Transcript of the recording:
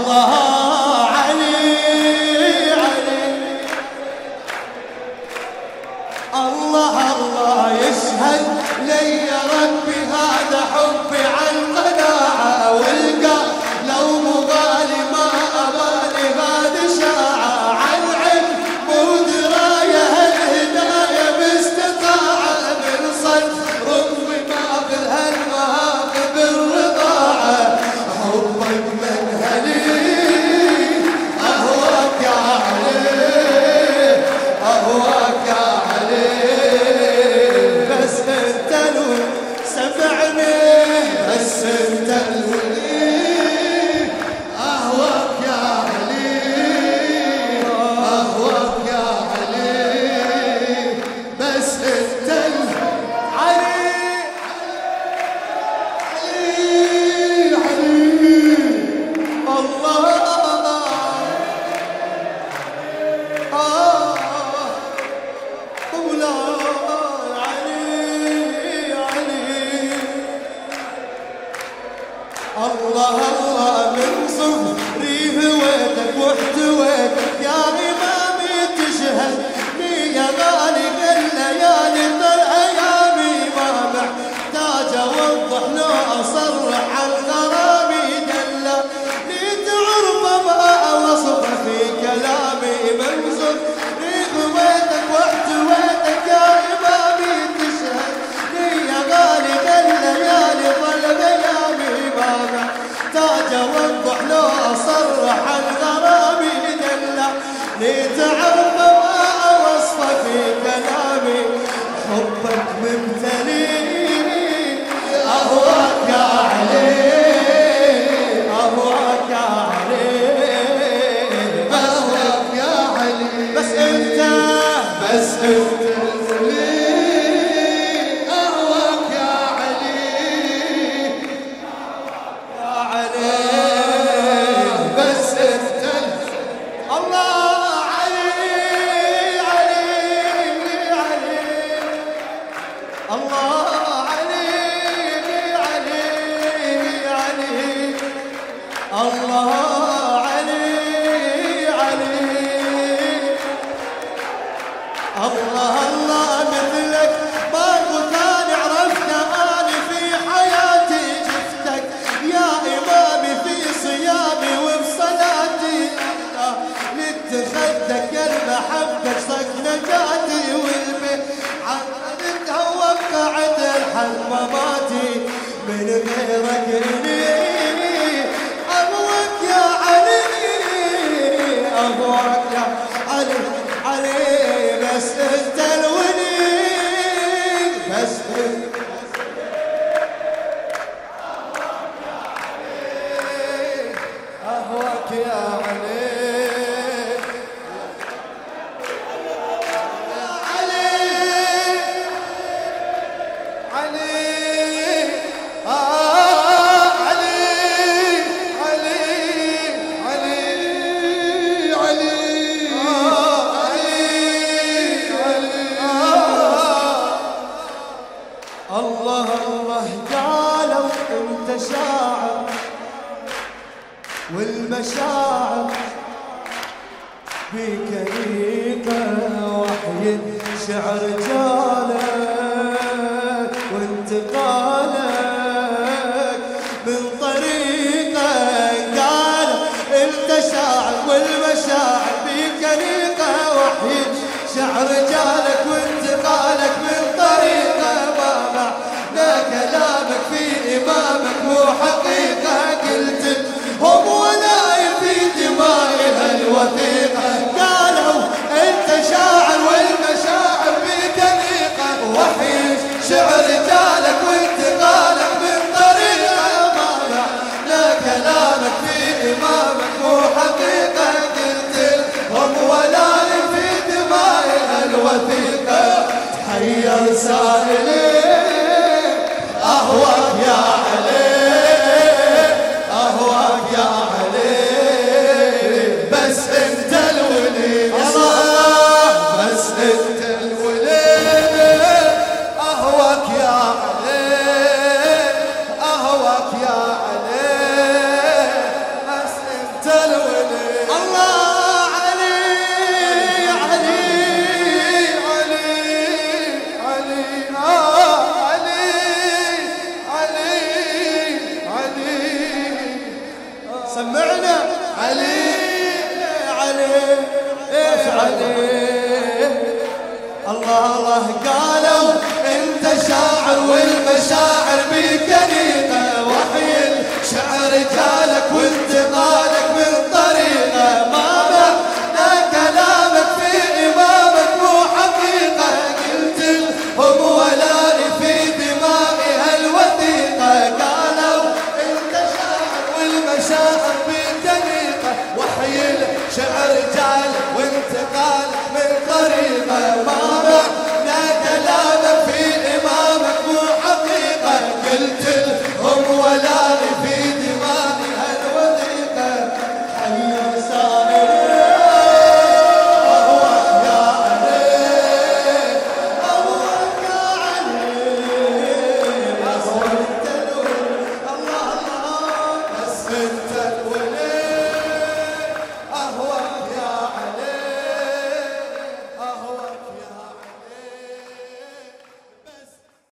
الله الغربة تاج وانضح لو صرح الغرامي دلة لتعرف وصفه في كلامي. حبك ممتلئ. أهو الله الله مثلك. ماكو كان عرفته أنا في حياتي شفتك يا إمامي في صيامي وفي صلاتي انت يا المحبة صك نجاتي والبي عقدتها وقعت الحلمة ماتي من غيرك يا الله الله قالوا انت والمشاعر بكريقة وحي شعر جالك وانتقالك من طريقة قال المشاعر والمشاعر والمشاعر بكريقة وحي شعر جالك وانتقالك من طريقة ما معنى كلامك في إمامك مو حقيقة الله قالوا انت شاعر والمشاعر بيك شعر جال وانتقال من قريبه ما بعد